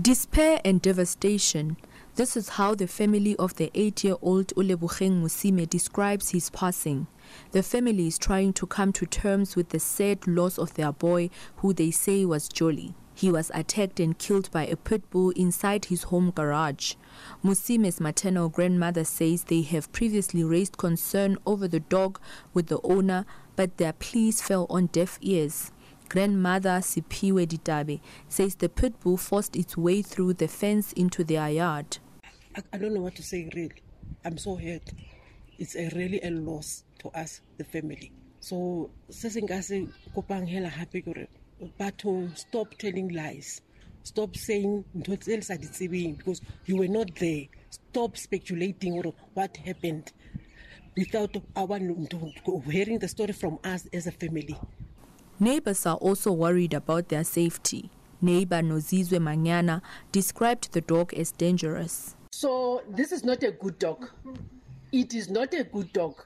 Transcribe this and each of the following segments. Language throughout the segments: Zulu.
Despair and devastation. This is how the family of the eight-year-old Ulebugeng Musime describes his passing. The family is trying to come to terms with the sad loss of their boy, who they say was jolly. He was attacked and killed by a pit bull inside his home garage. Musime's maternal grandmother says they have previously raised concern over the dog with the owner, but their pleas fell on deaf ears. Grandmother Sipiwe Ditabe says the pit bull forced its way through the fence into their yard. I, I don't know what to say really. I'm so hurt. It's a really a loss to us, the family. So se se nka se kopang hela hape gore batho stop telling lies. Stop saying ntho tse le sa di tsebeng because you were not there. Stop speculating or what happened without our hearing the story from us as a family. Neighbors are also worried about their safety. Neighbor Nozizwe Manyana described the dog as dangerous. So this is not a good dog. It is not a good dog.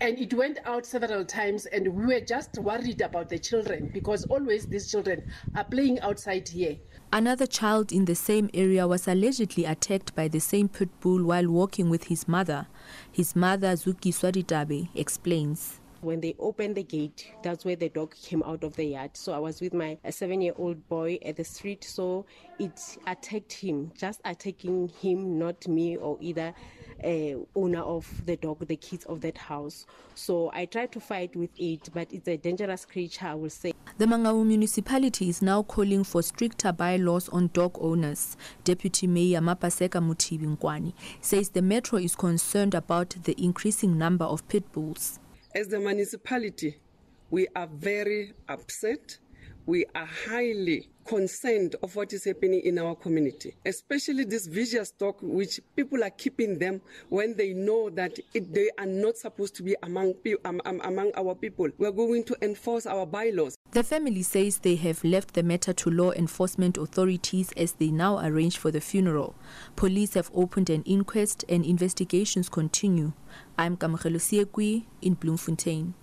And it went out several times, and we were just worried about the children because always these children are playing outside here. Another child in the same area was allegedly attacked by the same pit bull while walking with his mother. His mother, Zuki Swaditabe, explains. When they opened the gate, that's where the dog came out of the yard. So I was with my seven-year-old boy at the street. So it attacked him, just attacking him, not me or either uh, owner of the dog, the kids of that house. So I tried to fight with it, but it's a dangerous creature, I will say. The Mangaung municipality is now calling for stricter bylaws on dog owners. Deputy Mayor Mapaseka Mutibi Nkwani says the metro is concerned about the increasing number of pit bulls. As the municipality, we are very upset. We are highly concerned of what is happening in our community, especially this vicious dog, which people are keeping them when they know that it, they are not supposed to be among, um, among our people. We are going to enforce our bylaws. The family says they have left the matter to law enforcement authorities as they now arrange for the funeral. Police have opened an inquest and investigations continue. I'm Kamagelo Siekwi in Bloemfontein.